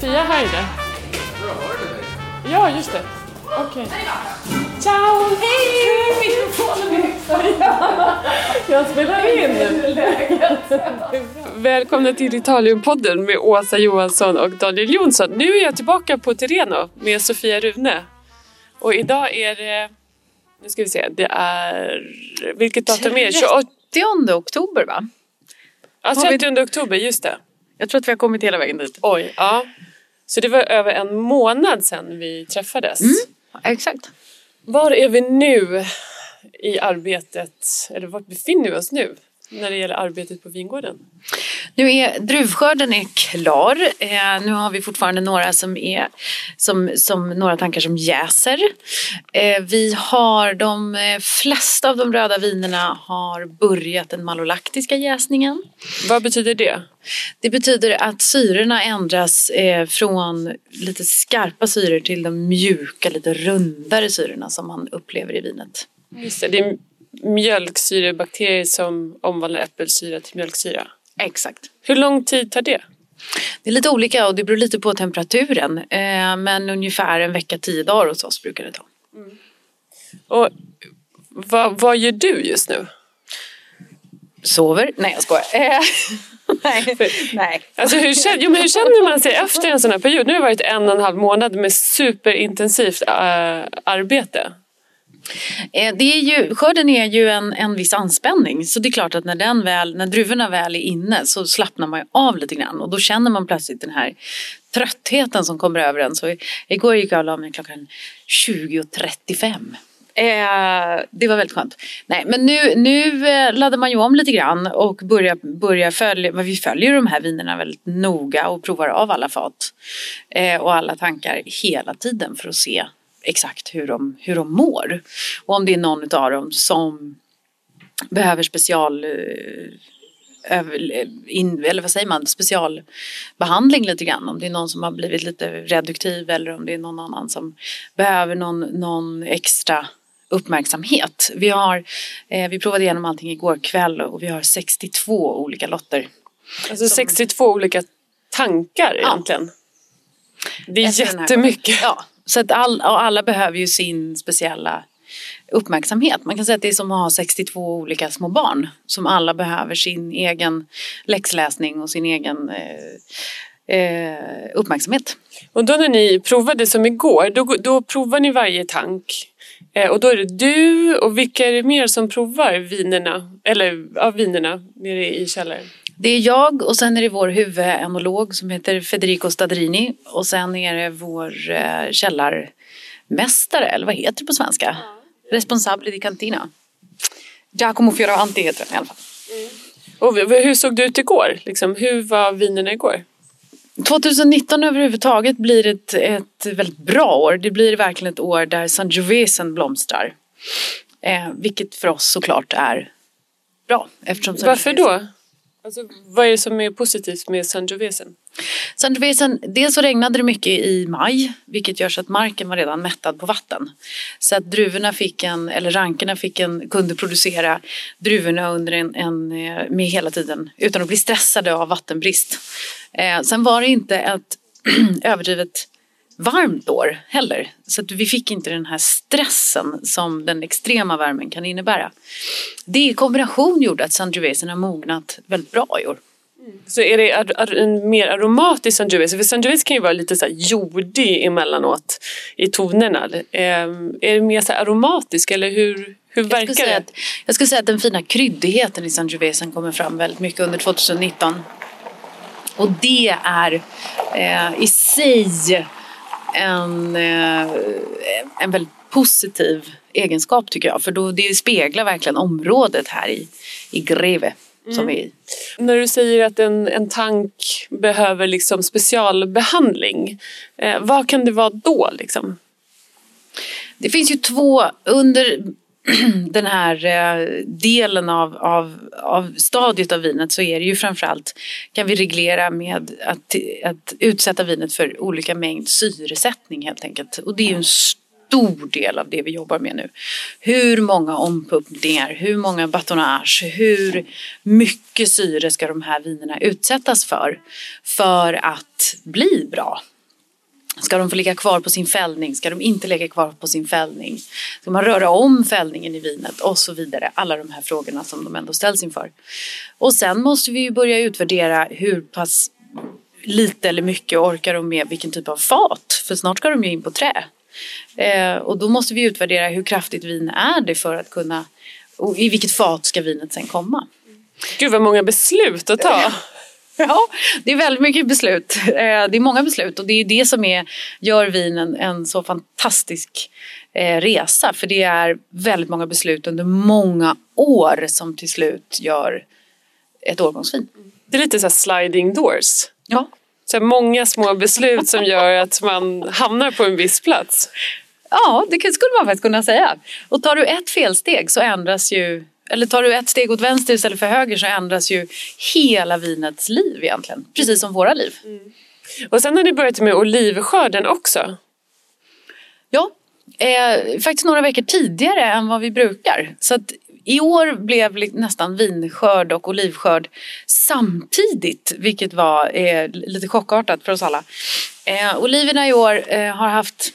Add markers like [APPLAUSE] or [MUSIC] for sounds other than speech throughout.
Sofia här inne? Ja, just det. Okej. Ciao! Hej! Jag spelar in. Välkomna till Italienpodden med Åsa Johansson och Daniel Jonsson. Nu är jag tillbaka på Tireno med Sofia Rune. Och idag är det... Nu ska vi se. Det är... Vilket datum är det? 28? 30 oktober va? Ja, Har vi- 30 oktober, just det. Jag tror att vi har kommit hela vägen dit. Oj, ja. Så det var över en månad sedan vi träffades. Exakt. Var är vi nu i arbetet, eller var befinner vi oss nu när det gäller arbetet på vingården? Nu är druvskörden är klar. Eh, nu har vi fortfarande några som är som, som några tankar som jäser. Eh, vi har de eh, flesta av de röda vinerna har börjat den malolaktiska jäsningen. Vad betyder det? Det betyder att syrorna ändras eh, från lite skarpa syror till de mjuka, lite rundare syrorna som man upplever i vinet. Just det, det är mjölksyrebakterier som omvandlar äppelsyra till mjölksyra. Exakt. Hur lång tid tar det? Det är lite olika och det beror lite på temperaturen. Eh, men ungefär en vecka, tio dagar hos oss brukar det ta. Och vad, vad gör du just nu? Sover? Nej jag skojar. Eh, [LAUGHS] nej. nej. Alltså hur, känner, jo, men hur känner man sig efter en sån här period? Nu har det varit en och en halv månad med superintensivt äh, arbete. Eh, det är ju, skörden är ju en, en viss anspänning så det är klart att när, den väl, när druvorna väl är inne så slappnar man ju av lite grann och då känner man plötsligt den här tröttheten som kommer över en. Så igår gick jag och la mig klockan 20.35. Eh, det var väldigt skönt. Nej, men nu, nu eh, laddar man ju om lite grann och börjar, börjar följa, vi följer de här vinerna väldigt noga och provar av alla fat eh, och alla tankar hela tiden för att se exakt hur de, hur de mår. Och om det är någon av dem som behöver special eh, in, eller vad säger man, specialbehandling lite grann. Om det är någon som har blivit lite reduktiv eller om det är någon annan som behöver någon, någon extra uppmärksamhet. Vi, har, eh, vi provade igenom allting igår kväll och vi har 62 olika lotter. Alltså 62 olika tankar egentligen. Det är Efter jättemycket. Ja, så att all, och alla behöver ju sin speciella uppmärksamhet. Man kan säga att det är som att ha 62 olika små barn som alla behöver sin egen läxläsning och sin egen eh, eh, uppmärksamhet. Och då när ni provade som igår, då, då provar ni varje tank. Eh, och då är det du och vilka är det mer som provar vinerna, eller ja, vinerna nere i källaren? Det är jag och sen är det vår huvudenolog som heter Federico Stadrini och sen är det vår eh, källarmästare, eller vad heter det på svenska? Responsabile di cantina. Giacomo Fioravanti heter den i alla fall. Och v- hur såg det ut igår? Liksom, hur var vinerna igår? 2019 överhuvudtaget blir ett, ett väldigt bra år. Det blir verkligen ett år där Sangiovesen blomstrar. Eh, vilket för oss såklart är bra. Eftersom Varför då? Alltså, vad är det som är positivt med Sangiovesen? Sangiovesen, dels så regnade det mycket i maj vilket gör så att marken var redan mättad på vatten. Så att druvorna fick en, eller rankerna fick en, kunde producera druvorna under en, en, eh, med hela tiden utan att bli stressade av vattenbrist. Eh, sen var det inte ett [CLEARS THROAT] överdrivet varmt år heller. Så vi fick inte den här stressen som den extrema värmen kan innebära. Det i kombination gjorde att Sangiovesen har mognat väldigt bra i år. Så är det ar- ar- en mer aromatisk Sangiovese? För Sangiovese kan ju vara lite så här jordig emellanåt i tonerna. Ehm, är det mer så aromatisk eller hur, hur Jag verkar säga det? att, jag skulle säga att den fina kryddigheten i Sangiovesen kommer fram väldigt mycket under 2019. Och det är eh, i sig en, eh, en väldigt positiv egenskap tycker jag. För då, det speglar verkligen området här i, i Greve. Som vi är. När du säger att en, en tank behöver liksom specialbehandling, eh, vad kan det vara då? Liksom? Det finns ju två under [CLEARS THROAT] den här eh, delen av, av, av stadiet av vinet så är det ju framförallt kan vi reglera med att, att utsätta vinet för olika mängd syresättning helt enkelt. Och det är ju en stor del av det vi jobbar med nu. Hur många ompumpningar, hur många batonage, hur mycket syre ska de här vinerna utsättas för för att bli bra? Ska de få ligga kvar på sin fällning? Ska de inte ligga kvar på sin fällning? Ska man röra om fällningen i vinet? Och så vidare. Alla de här frågorna som de ändå ställs inför. Och sen måste vi ju börja utvärdera hur pass lite eller mycket orkar de med vilken typ av fat. För snart ska de ju in på trä. Eh, och då måste vi utvärdera hur kraftigt vin är det för att kunna och i vilket fat ska vinet sen komma. Gud vad många beslut att ta. [LAUGHS] [LAUGHS] Ja, det är väldigt mycket beslut. Eh, det är många beslut och det är det som är, gör vinen en så fantastisk eh, resa. För det är väldigt många beslut under många år som till slut gör ett årgångsvin. Det är lite så sliding doors. Ja. Så många små beslut som gör att man hamnar på en viss plats. Ja, det skulle man faktiskt kunna säga. Och tar du ett felsteg så ändras ju eller tar du ett steg åt vänster istället för höger så ändras ju hela vinets liv egentligen. Precis som våra liv. Mm. Och sen har ni börjat med olivskörden också. Ja, eh, faktiskt några veckor tidigare än vad vi brukar. Så att i år blev nästan vinskörd och olivskörd samtidigt, vilket var eh, lite chockartat för oss alla. Eh, oliverna i år eh, har haft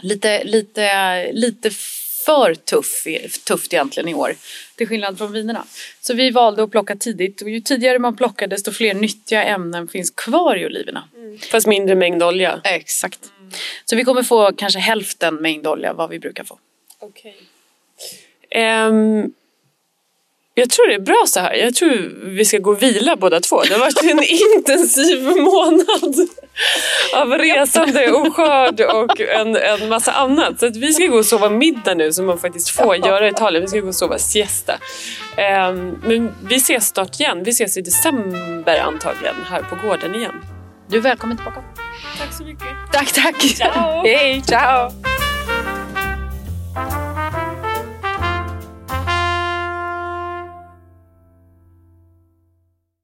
lite, lite, lite för tuff, tufft egentligen i år. Till skillnad från vinerna. Så vi valde att plocka tidigt och ju tidigare man plockar desto fler nyttiga ämnen finns kvar i oliverna. Mm. Fast mindre mängd olja? Exakt. Mm. Så vi kommer få kanske hälften mängd olja vad vi brukar få. Okej. Okay. Um, ehm, jag tror det är bra så här. Jag tror vi ska gå och vila båda två. Det har varit en [LAUGHS] intensiv månad av resande och skörd och en, en massa annat. Så vi ska gå och sova middag nu som man faktiskt får göra i Italien. Vi ska gå och sova siesta. Ehm, men vi ses snart igen. Vi ses i december antagligen här på gården igen. Du är välkommen tillbaka. Tack så mycket. Tack, tack. Ciao. Hej, ciao.